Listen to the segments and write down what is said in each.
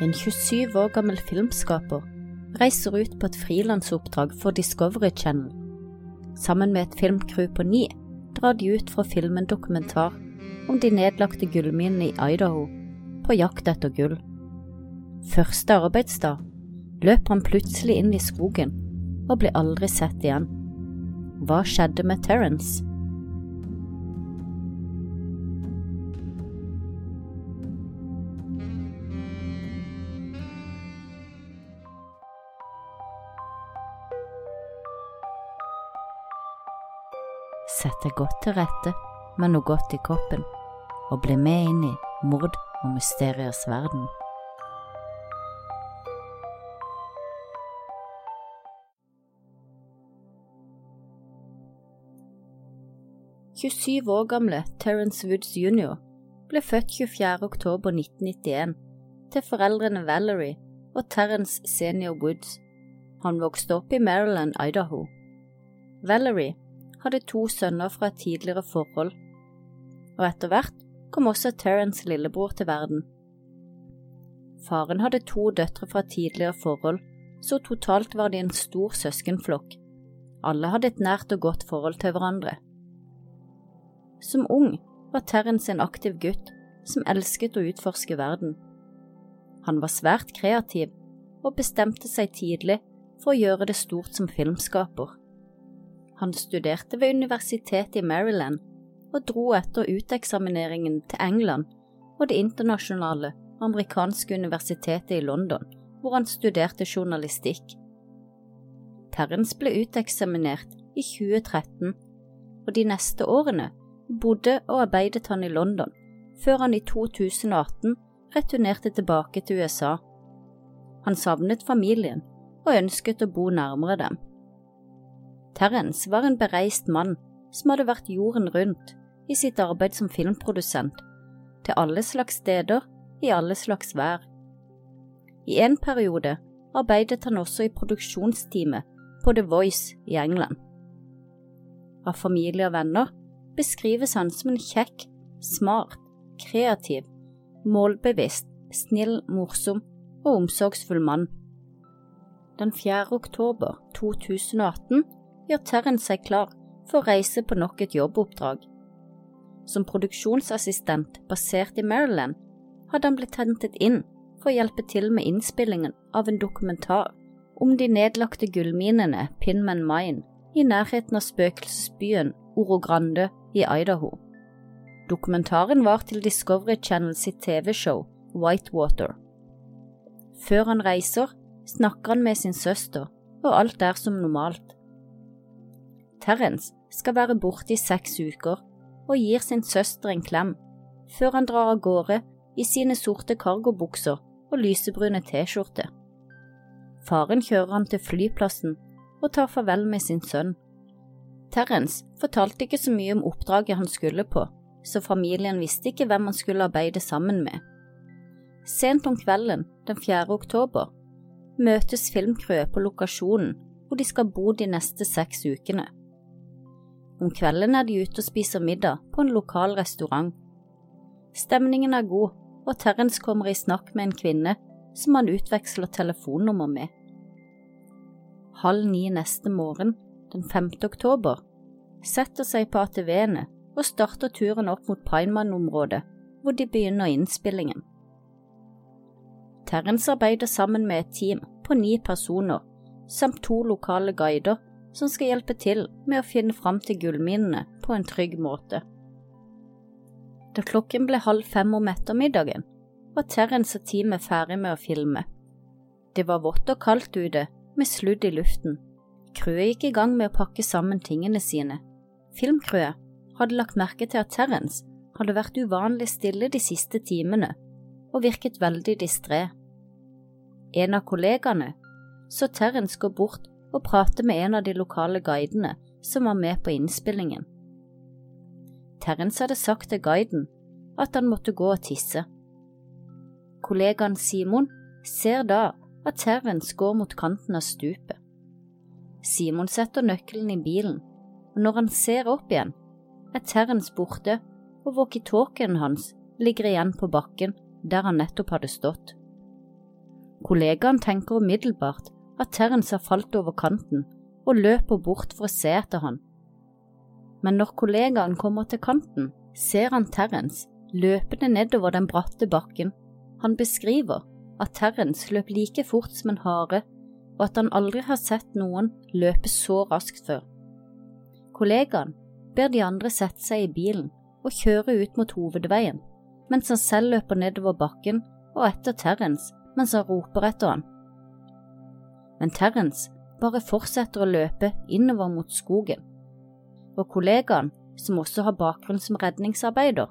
En 27 år gammel filmskaper reiser ut på et frilansoppdrag for Discovery Channel. Sammen med et filmcrew på ni drar de ut fra filmen dokumentar om de nedlagte gullminene i Idaho, på jakt etter gull. Første arbeidsdag løper han plutselig inn i skogen og blir aldri sett igjen. Hva skjedde med Terence? Deg godt til rette med noe godt i kroppen, og bli med inn i mord og mysteriers verden. «27 år gamle Terence Woods jr. ble født 24. oktober 1991 til foreldrene Valerie og Terence senior Woods. Han vokste opp i Maryland, Idaho. Valerie hadde to sønner fra et tidligere forhold, og etter hvert kom også Terence lillebror til verden. Faren hadde to døtre fra et tidligere forhold, så totalt var de en stor søskenflokk. Alle hadde et nært og godt forhold til hverandre. Som ung var Terence en aktiv gutt som elsket å utforske verden. Han var svært kreativ og bestemte seg tidlig for å gjøre det stort som filmskaper. Han studerte ved universitetet i Maryland og dro etter uteksamineringen til England og det internasjonale amerikanske universitetet i London, hvor han studerte journalistikk. Terrence ble uteksaminert i 2013, og de neste årene bodde og arbeidet han i London, før han i 2018 returnerte tilbake til USA. Han savnet familien og ønsket å bo nærmere dem. Terence var en bereist mann som hadde vært jorden rundt i sitt arbeid som filmprodusent, til alle slags steder, i alle slags vær. I en periode arbeidet han også i produksjonsteamet på The Voice i England. Av familie og venner beskrives han som en kjekk, smart, kreativ, målbevisst, snill, morsom og omsorgsfull mann. Den 4. oktober 2018 gjør Terren seg klar for å reise på nok et jobboppdrag. Som produksjonsassistent basert i Maryland hadde han blitt hentet inn for å hjelpe til med innspillingen av en dokumentar om de nedlagte gullminene Pinman Mine i nærheten av spøkelsesbyen Oro Grande i Idaho. Dokumentaren var til Discovery Channel sitt TV-show Whitewater. Før han reiser, snakker han med sin søster, og alt er som normalt. Terence skal være borte i seks uker og gir sin søster en klem, før han drar av gårde i sine sorte cargobukser og lysebrune T-skjorte. Faren kjører han til flyplassen og tar farvel med sin sønn. Terence fortalte ikke så mye om oppdraget han skulle på, så familien visste ikke hvem han skulle arbeide sammen med. Sent om kvelden den 4. oktober møtes filmcrewet på lokasjonen hvor de skal bo de neste seks ukene. Om kvelden er de ute og spiser middag på en lokal restaurant. Stemningen er god, og Terence kommer i snakk med en kvinne som han utveksler telefonnummer med. Halv ni neste morgen, den 5. oktober, setter seg på ATV-ene og starter turen opp mot Pineman-området, hvor de begynner innspillingen. Terence arbeider sammen med et team på ni personer, samt to lokale guider som skal hjelpe til med å finne fram til gullminene på en trygg måte. Da klokken ble halv fem om ettermiddagen, var Terence og teamet ferdig med å filme. Det var vått og kaldt ute, med sludd i luften. Crewet gikk i gang med å pakke sammen tingene sine. Filmcrewet hadde lagt merke til at Terence hadde vært uvanlig stille de siste timene og virket veldig distré. En av kollegaene så Terence gå bort og prate med en av de lokale guidene som var med på innspillingen. Terence hadde sagt til guiden at han måtte gå og tisse. Kollegaen Simon ser da at Terence går mot kanten av stupet. Simon setter nøkkelen i bilen, og når han ser opp igjen, er Terence borte og walkietalkien hans ligger igjen på bakken der han nettopp hadde stått. Kollegaen tenker umiddelbart at Terence har falt over kanten og løper bort for å se etter han. Men når kollegaen kommer til kanten, ser han Terence løpende nedover den bratte bakken. Han beskriver at Terence løp like fort som en hare, og at han aldri har sett noen løpe så raskt før. Kollegaen ber de andre sette seg i bilen og kjøre ut mot hovedveien, mens han selv løper nedover bakken og etter Terence mens han roper etter han. Men Terence bare fortsetter å løpe innover mot skogen, og kollegaen, som også har bakgrunn som redningsarbeider,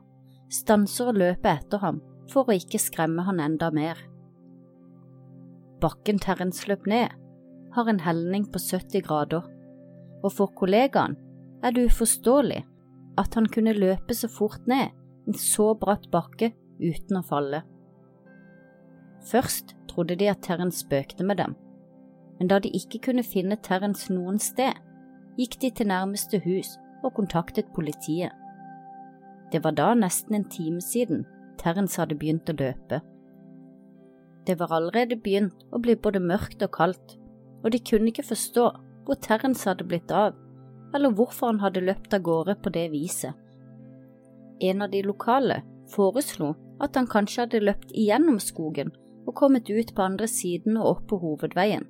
stanser å løpe etter ham for å ikke skremme han enda mer. Bakken Terence løp ned, har en helning på 70 grader, og for kollegaen er det uforståelig at han kunne løpe så fort ned en så bratt bakke uten å falle. Først trodde de at Terence spøkte med dem, men da de ikke kunne finne Terence noen sted, gikk de til nærmeste hus og kontaktet politiet. Det var da nesten en time siden Terence hadde begynt å løpe. Det var allerede begynt å bli både mørkt og kaldt, og de kunne ikke forstå hvor Terence hadde blitt av, eller hvorfor han hadde løpt av gårde på det viset. En av de lokale foreslo at han kanskje hadde løpt igjennom skogen og kommet ut på andre siden og opp på hovedveien,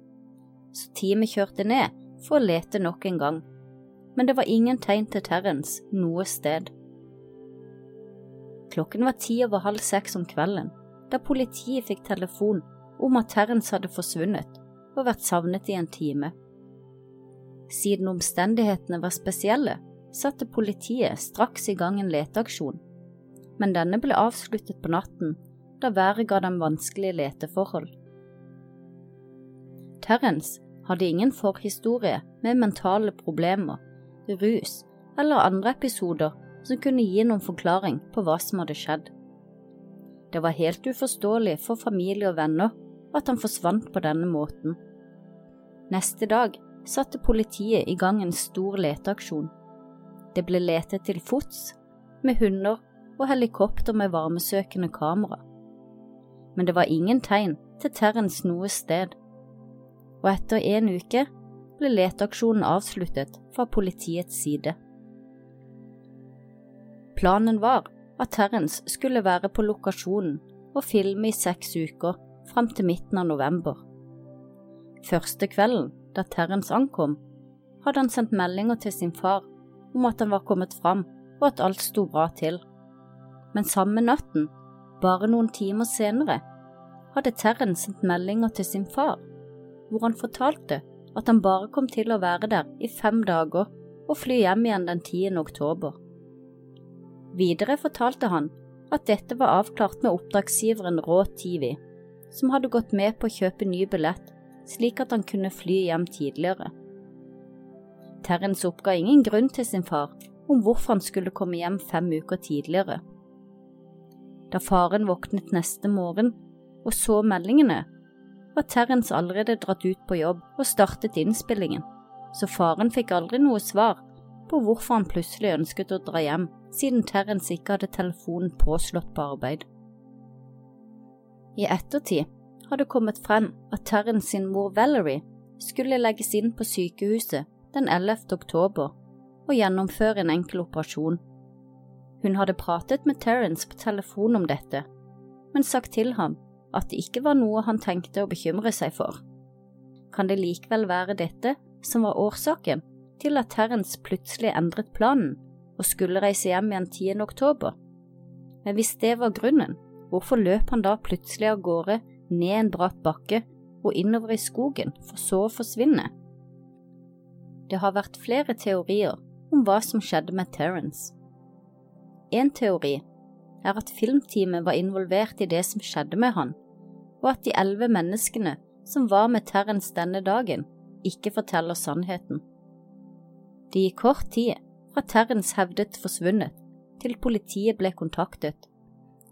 så teamet kjørte ned for å lete nok en gang, men det var ingen tegn til Terence noe sted. Klokken var ti over halv seks om kvelden da politiet fikk telefon om at Terence hadde forsvunnet og vært savnet i en time. Siden omstendighetene var spesielle, satte politiet straks i gang en leteaksjon, men denne ble avsluttet på natten da været ga dem vanskelige leteforhold. Terrence hadde ingen forhistorie med mentale problemer, rus eller andre episoder som kunne gi noen forklaring på hva som hadde skjedd. Det var helt uforståelig for familie og venner at han forsvant på denne måten. Neste dag satte politiet i gang en stor leteaksjon. Det ble letet til fots, med hunder og helikopter med varmesøkende kamera. Men det var ingen tegn til Terrens noe sted, og etter en uke ble leteaksjonen avsluttet fra politiets side. Planen var at Terence skulle være på lokasjonen og filme i seks uker fram til midten av november. Første kvelden, da Terence ankom, hadde han sendt meldinger til sin far om at han var kommet fram og at alt sto bra til. Men samme natten, bare noen timer senere, hadde Terence sendt meldinger til sin far, hvor han fortalte at han bare kom til å være der i fem dager og fly hjem igjen den 10. oktober. Videre fortalte han at dette var avklart med oppdragsgiveren Rå TV, som hadde gått med på å kjøpe ny billett slik at han kunne fly hjem tidligere. Terence oppga ingen grunn til sin far om hvorfor han skulle komme hjem fem uker tidligere. Da faren våknet neste morgen og så meldingene, var Terrence allerede dratt ut på jobb og startet innspillingen, så faren fikk aldri noe svar på hvorfor han plutselig ønsket å dra hjem siden Terence ikke hadde telefonen påslått på arbeid. I ettertid har det kommet frem at Terence sin mor Valerie skulle legges inn på sykehuset den 11. oktober og gjennomføre en enkel operasjon. Hun hadde pratet med Terence på telefon om dette, men sagt til ham at det ikke var noe han tenkte å bekymre seg for. Kan det likevel være dette som var årsaken til at Terence plutselig endret planen og skulle reise hjem igjen 10. oktober. Men hvis det var grunnen, hvorfor løp han da plutselig av gårde ned en bratt bakke og innover i skogen, for så å forsvinne? Det har vært flere teorier om hva som skjedde med Terence. En teori er at filmteamet var involvert i det som skjedde med han, og at de elleve menneskene som var med Terence denne dagen, ikke forteller sannheten. Det gikk kort tid fra Terrence hevdet forsvunnet til politiet ble kontaktet,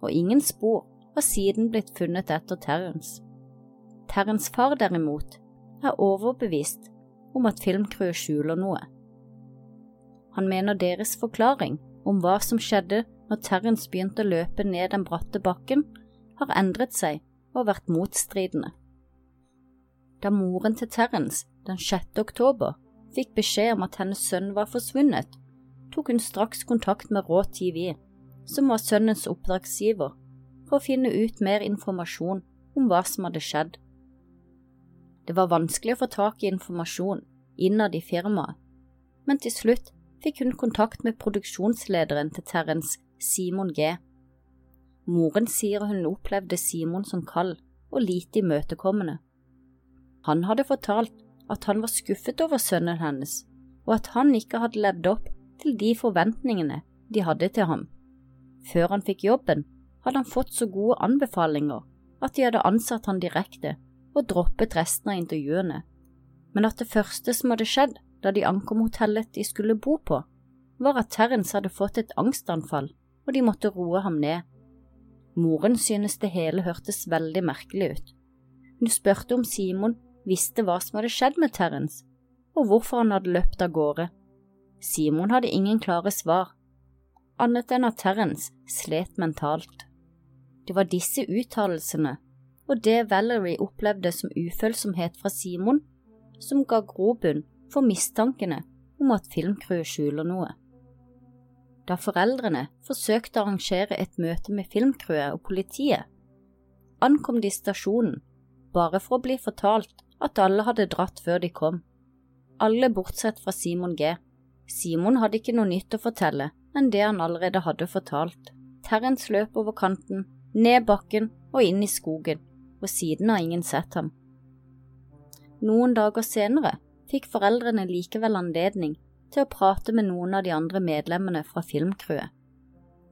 og ingen spor har siden blitt funnet etter Terrence. Terrence far derimot er overbevist om at filmcrewet skjuler noe. Han mener deres forklaring om hva som skjedde når Terrence begynte å løpe ned den bratte bakken, har endret seg og vært motstridende. Da moren til Terence den 6. oktober fikk beskjed om at hennes sønn var forsvunnet, tok hun straks kontakt med Raw TV, som var sønnens oppdragsgiver, for å finne ut mer informasjon om hva som hadde skjedd. Det var vanskelig å få tak i informasjon innad i firmaet, men til slutt fikk hun kontakt med produksjonslederen til Terence, Simon G. Moren sier hun opplevde Simon som kald og lite imøtekommende. Han hadde fortalt at han var skuffet over sønnen hennes, og at han ikke hadde levd opp til de forventningene de hadde til ham. Før han fikk jobben, hadde han fått så gode anbefalinger at de hadde ansatt han direkte og droppet resten av intervjuene, men at det første som hadde skjedd da de ankom hotellet de skulle bo på, var at Terence hadde fått et angstanfall og de måtte roe ham ned. Moren synes det hele hørtes veldig merkelig ut. Hun spurte om Simon visste hva som hadde skjedd med Terence, og hvorfor han hadde løpt av gårde. Simon hadde ingen klare svar, annet enn at Terence slet mentalt. Det var disse uttalelsene og det Valerie opplevde som ufølsomhet fra Simon, som ga grobunn for mistankene om at filmcrewet skjuler noe. Da foreldrene forsøkte å arrangere et møte med filmcrewet og politiet, ankom de stasjonen bare for å bli fortalt at alle hadde dratt før de kom. Alle bortsett fra Simon G. Simon hadde ikke noe nytt å fortelle enn det han allerede hadde fortalt. Terrence løp over kanten, ned bakken og inn i skogen, og siden har ingen sett ham. Noen dager senere fikk foreldrene likevel anledning til å prate med noen av de andre medlemmene fra filmcrewet.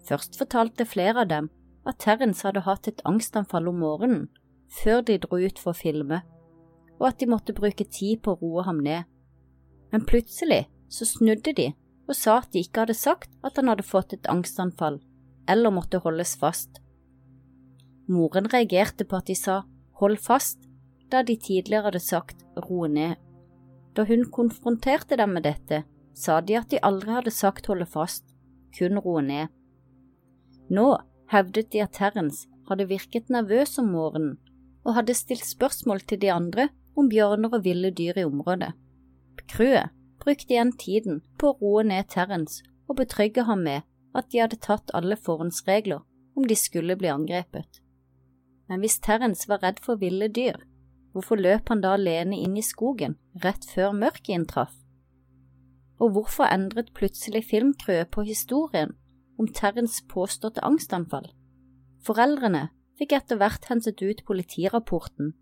Først fortalte flere av dem at Terrence hadde hatt et angstanfall om morgenen før de dro ut for å filme, og at de måtte bruke tid på å roe ham ned. Men plutselig så snudde de og sa at de ikke hadde sagt at han hadde fått et angstanfall eller måtte holdes fast. Moren reagerte på at de sa hold fast, da de tidligere hadde sagt ro ned. Da hun konfronterte dem med dette, sa de at de aldri hadde sagt holde fast, kun roe ned. Nå hevdet de at Terrence hadde virket nervøs om morgenen og hadde stilt spørsmål til de andre om bjørner og ville dyr i området. Crewet brukte igjen tiden på å roe ned Terrence og betrygge ham med at de hadde tatt alle forhåndsregler om de skulle bli angrepet. Men hvis Terrence var redd for ville dyr, hvorfor løp han da alene inn i skogen rett før mørket inntraff? Og hvorfor endret plutselig filmcrewet på historien om Terrens påståtte angstanfall? Foreldrene fikk etter hvert hentet ut politirapporten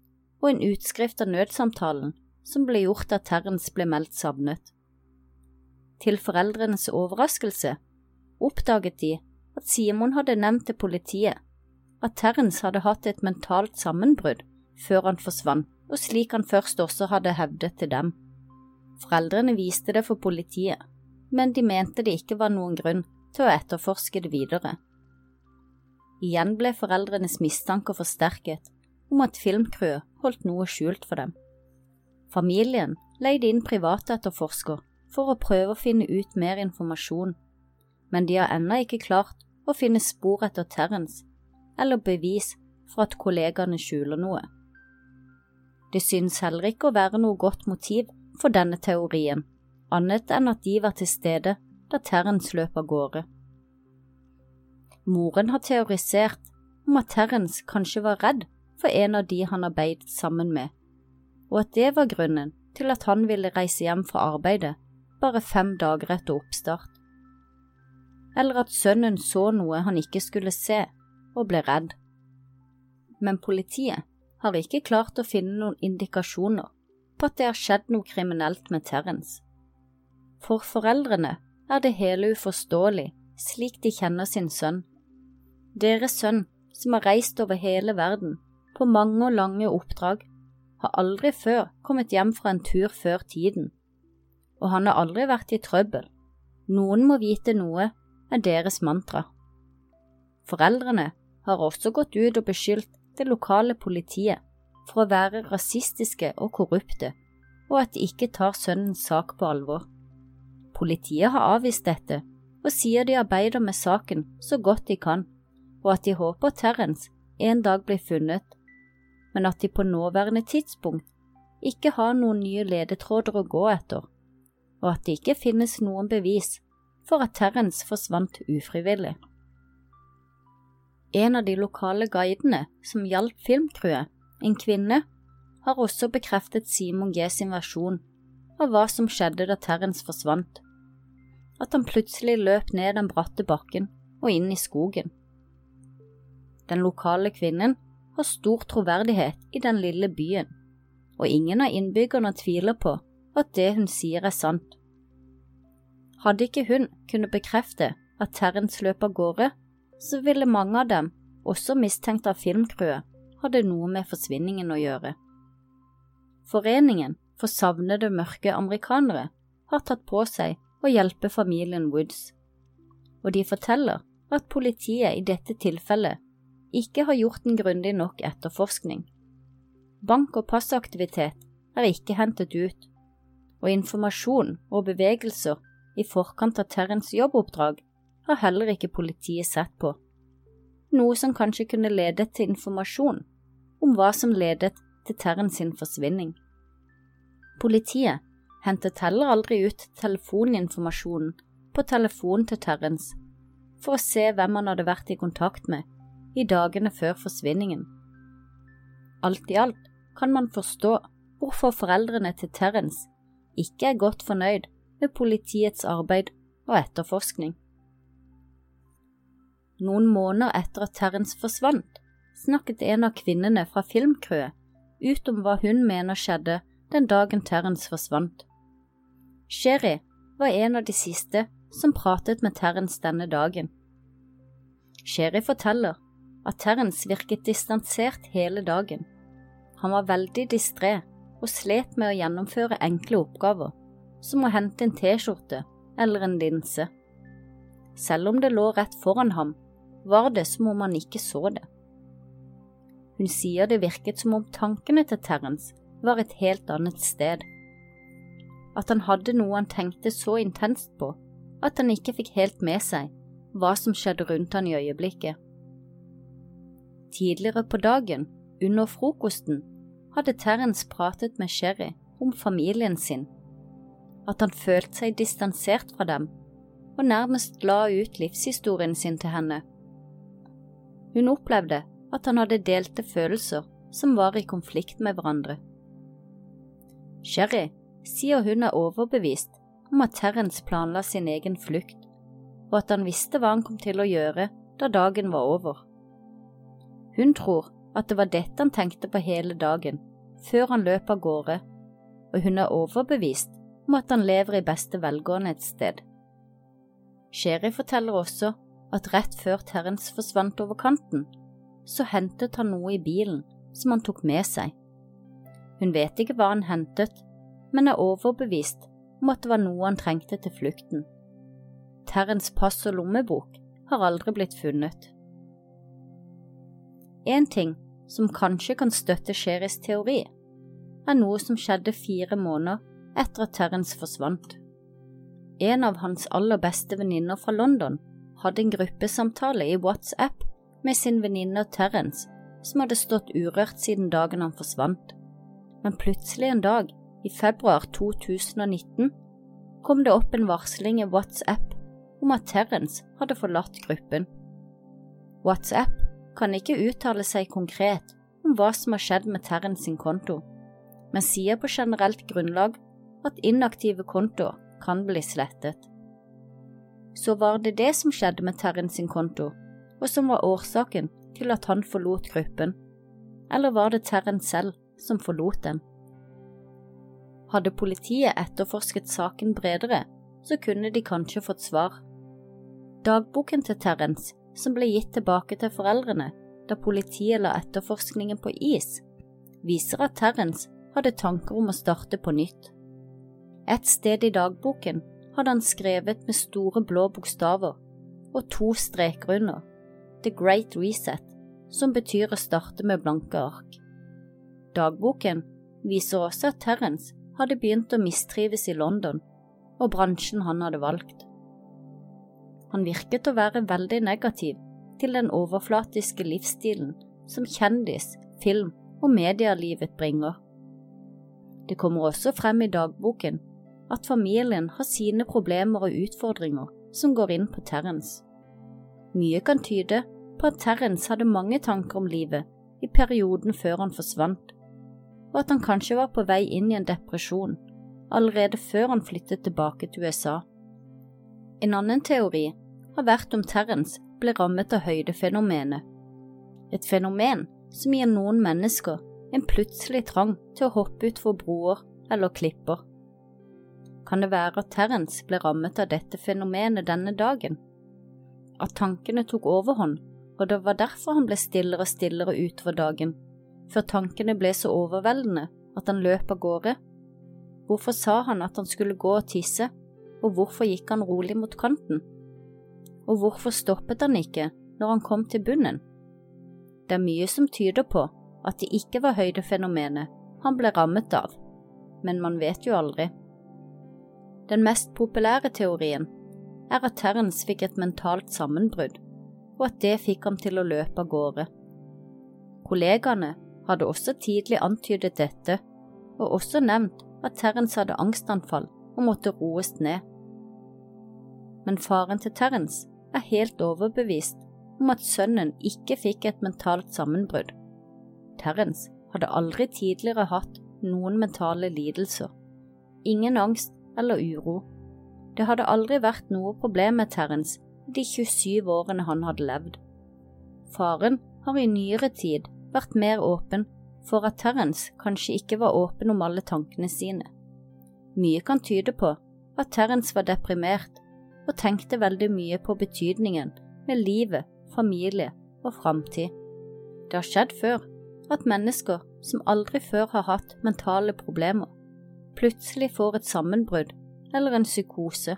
og en utskrift av nødsamtalen som ble gjort da Terrens ble meldt savnet. Til foreldrenes overraskelse oppdaget de at Simon hadde nevnt til politiet at Terrence hadde hatt et mentalt sammenbrudd før han forsvant, og slik han først også hadde hevdet til dem. Foreldrene viste det for politiet, men de mente det ikke var noen grunn til å etterforske det videre. Igjen ble foreldrenes mistanker forsterket om at filmcrewet holdt noe skjult for dem. Familien leide inn privatetterforsker for å prøve å finne ut mer informasjon, men de har ennå ikke klart å finne spor etter Terrence eller bevis for at kollegaene skjuler noe. Det synes heller ikke å være noe godt motiv for denne teorien, annet enn at de var til stede da Terrence løp av gårde. Moren har teorisert om at Terrence kanskje var redd for en av de han arbeidet sammen med, og at det var grunnen til at han ville reise hjem fra arbeidet bare fem dager etter oppstart. Eller at sønnen så noe han ikke skulle se, og ble redd. Men politiet har ikke klart å finne noen indikasjoner på at det har skjedd noe kriminelt med Terrence. For foreldrene er det hele uforståelig slik de kjenner sin sønn. Deres sønn, som har reist over hele verden på mange og lange oppdrag, har aldri før kommet hjem fra en tur før tiden, og han har aldri vært i trøbbel. Noen må vite noe, er deres mantra. Foreldrene har også gått ut og beskyldt det lokale politiet for å være rasistiske og korrupte, og at de ikke tar sønnens sak på alvor. Politiet har avvist dette og sier de arbeider med saken så godt de kan, og at de håper Terrence en dag blir funnet, men at de på nåværende tidspunkt ikke har noen nye ledetråder å gå etter, og at det ikke finnes noen bevis for at Terrence forsvant ufrivillig. En av de lokale guidene som hjalp filmcrewet, en kvinne, har også bekreftet Simon G sin versjon av hva som skjedde da Terrens forsvant, at han plutselig løp ned den bratte bakken og inn i skogen. Den lokale kvinnen har stor troverdighet i den lille byen, og ingen av innbyggerne tviler på at det hun sier er sant. Hadde ikke hun kunnet bekrefte at Terrence løp av gårde, så ville mange av dem, også mistenkt av filmcrewet, hadde noe med forsvinningen å gjøre. Foreningen for savnede mørke amerikanere har tatt på seg å hjelpe familien Woods, og de forteller at politiet i dette tilfellet ikke har gjort en grundig nok etterforskning. Bank- og passaktivitet er ikke hentet ut, og informasjon og bevegelser i forkant av Terrens jobboppdrag har heller ikke politiet sett på, noe som kanskje kunne ledet til informasjon om hva som ledet til Terren sin forsvinning. Politiet hentet heller aldri ut telefoninformasjonen på telefonen til Terrens for å se hvem han hadde vært i kontakt med i dagene før forsvinningen. Alt i alt kan man forstå hvorfor foreldrene til Terrens ikke er godt fornøyd med politiets arbeid og etterforskning. Noen måneder etter at Terence forsvant, snakket en av kvinnene fra filmcrewet ut om hva hun mener skjedde den dagen Terence forsvant. Sherry var en av de siste som pratet med Terence denne dagen. Sherry forteller at Terence virket distansert hele dagen. Han var veldig distré og slet med å gjennomføre enkle oppgaver, som å hente en T-skjorte eller en linse. Selv om det lå rett foran ham, var det som om han ikke så det. Hun sier det virket som om tankene til Terence var et helt annet sted. At han hadde noe han tenkte så intenst på at han ikke fikk helt med seg hva som skjedde rundt han i øyeblikket. Tidligere på dagen, under frokosten, hadde Terence pratet med Sherry om familien sin, at han følte seg distansert fra dem og nærmest la ut livshistorien sin til henne. Hun opplevde at han hadde delte følelser som var i konflikt med hverandre. Sherry sier hun er overbevist om at Terence planla sin egen flukt, og at han visste hva han kom til å gjøre da dagen var over. Hun tror at det var dette han tenkte på hele dagen, før han løp av gårde, og hun er overbevist om at han lever i beste velgående et sted. Sherry forteller også at rett før Terence forsvant over kanten, så hentet han noe i bilen som han tok med seg. Hun vet ikke hva han hentet, men er overbevist om at det var noe han trengte til flukten. Terrens pass og lommebok har aldri blitt funnet. En ting som kanskje kan støtte Sheris teori, er noe som skjedde fire måneder etter at Terence forsvant. En av hans aller beste venninner fra London hadde en gruppesamtale i WhatsApp med sin venninne Terence, som hadde stått urørt siden dagen han forsvant. Men plutselig en dag, i februar 2019, kom det opp en varsling i WhatsApp om at Terence hadde forlatt gruppen. WhatsApp kan ikke uttale seg konkret om hva som har skjedd med Terence sin konto, men sier på generelt grunnlag at inaktive kontoer kan bli slettet. Så var det det som skjedde med Terence sin konto, og som var årsaken til at han forlot gruppen, eller var det Terren selv som forlot den? Hadde politiet etterforsket saken bredere, så kunne de kanskje fått svar. Dagboken til Terrence som ble gitt tilbake til foreldrene da politiet la etterforskningen på is, viser at Terrence hadde tanker om å starte på nytt. Et sted i dagboken hadde han skrevet med store blå bokstaver og to streker under The Great Reset, som betyr å starte med blanke ark. Dagboken viser også at Terrence hadde begynt å mistrives i London og bransjen han hadde valgt. Han virket å være veldig negativ til den overflatiske livsstilen som kjendis-, film- og medielivet bringer. Det kommer også frem i dagboken at familien har sine problemer og utfordringer som går inn på Terrence. Mye kan tyde på at Terrence hadde mange tanker om livet i perioden før han forsvant, og at han kanskje var på vei inn i en depresjon allerede før han flyttet tilbake til USA. En annen teori har vært om Terrence ble rammet av høydefenomenet, et fenomen som gir noen mennesker en plutselig trang til å hoppe utfor broer eller klipper. Kan det være at Terrence ble rammet av dette fenomenet denne dagen? At tankene tok overhånd, og det var derfor han ble stillere og stillere utover dagen, før tankene ble så overveldende at han løp av gårde? Hvorfor sa han at han skulle gå og tisse, og hvorfor gikk han rolig mot kanten? Og hvorfor stoppet han ikke når han kom til bunnen? Det er mye som tyder på at det ikke var høydefenomenet han ble rammet av, men man vet jo aldri. Den mest populære teorien er at Terence fikk et mentalt sammenbrudd, og at det fikk ham til å løpe av gårde. Kollegaene hadde også tidlig antydet dette, og også nevnt at Terence hadde angstanfall og måtte roes ned. Men faren til Terence er helt overbevist om at sønnen ikke fikk et mentalt sammenbrudd. Terence hadde aldri tidligere hatt noen mentale lidelser, ingen angst eller uro. Det hadde aldri vært noe problem med Terrence de 27 årene han hadde levd. Faren har i nyere tid vært mer åpen for at Terence kanskje ikke var åpen om alle tankene sine. Mye kan tyde på at Terence var deprimert og tenkte veldig mye på betydningen med livet, familie og framtid. Det har skjedd før at mennesker som aldri før har hatt mentale problemer, plutselig får et sammenbrudd eller en psykose,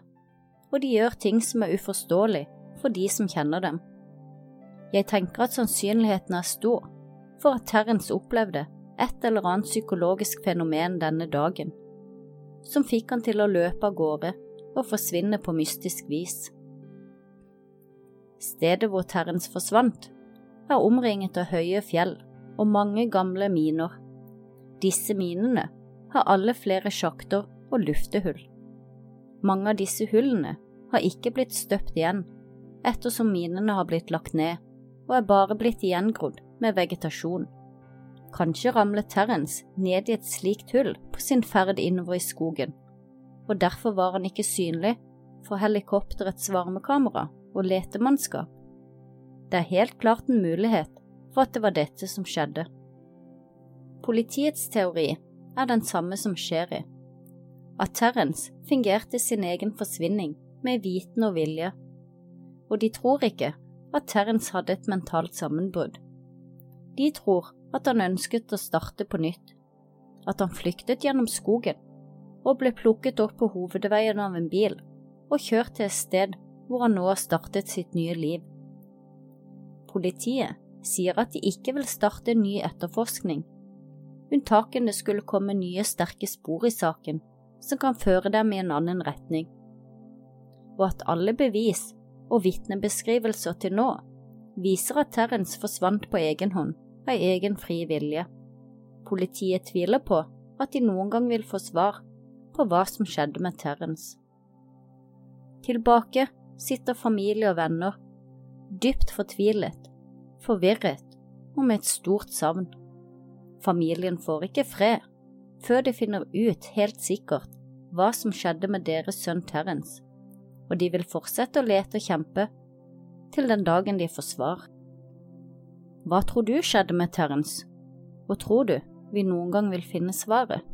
og de gjør ting som er uforståelig for de som kjenner dem. Jeg tenker at sannsynligheten er stor for at Terence opplevde et eller annet psykologisk fenomen denne dagen, som fikk han til å løpe av gårde og forsvinne på mystisk vis. Stedet hvor Terence forsvant, er omringet av høye fjell og mange gamle miner. Disse minene har alle flere sjakter og luftehull. Mange av disse hullene har ikke blitt støpt igjen, ettersom minene har blitt lagt ned og er bare blitt gjengrodd med vegetasjon. Kanskje ramlet Terence ned i et slikt hull på sin ferd innover i skogen, og derfor var han ikke synlig for helikopterets varmekamera og letemannskap. Det er helt klart en mulighet for at det var dette som skjedde. Politiets teori er den samme som Sherry, at Terence fingerte sin egen forsvinning med viten og vilje, og de tror ikke at Terence hadde et mentalt sammenbrudd. De tror at han ønsket å starte på nytt, at han flyktet gjennom skogen og ble plukket opp på hovedveien av en bil og kjørt til et sted hvor han nå har startet sitt nye liv. Politiet sier at de ikke vil starte en ny etterforskning Unntakene skulle komme nye sterke spor i saken som kan føre dem i en annen retning, og at alle bevis og vitnebeskrivelser til nå viser at Terrence forsvant på egen hånd av egen fri vilje. Politiet tviler på at de noen gang vil få svar på hva som skjedde med Terrence. Tilbake sitter familie og venner, dypt fortvilet, forvirret og med et stort savn. Familien får ikke fred før de finner ut helt sikkert hva som skjedde med deres sønn Terence, og de vil fortsette å lete og kjempe til den dagen de får svar. Hva tror du skjedde med Terence, og tror du vi noen gang vil finne svaret?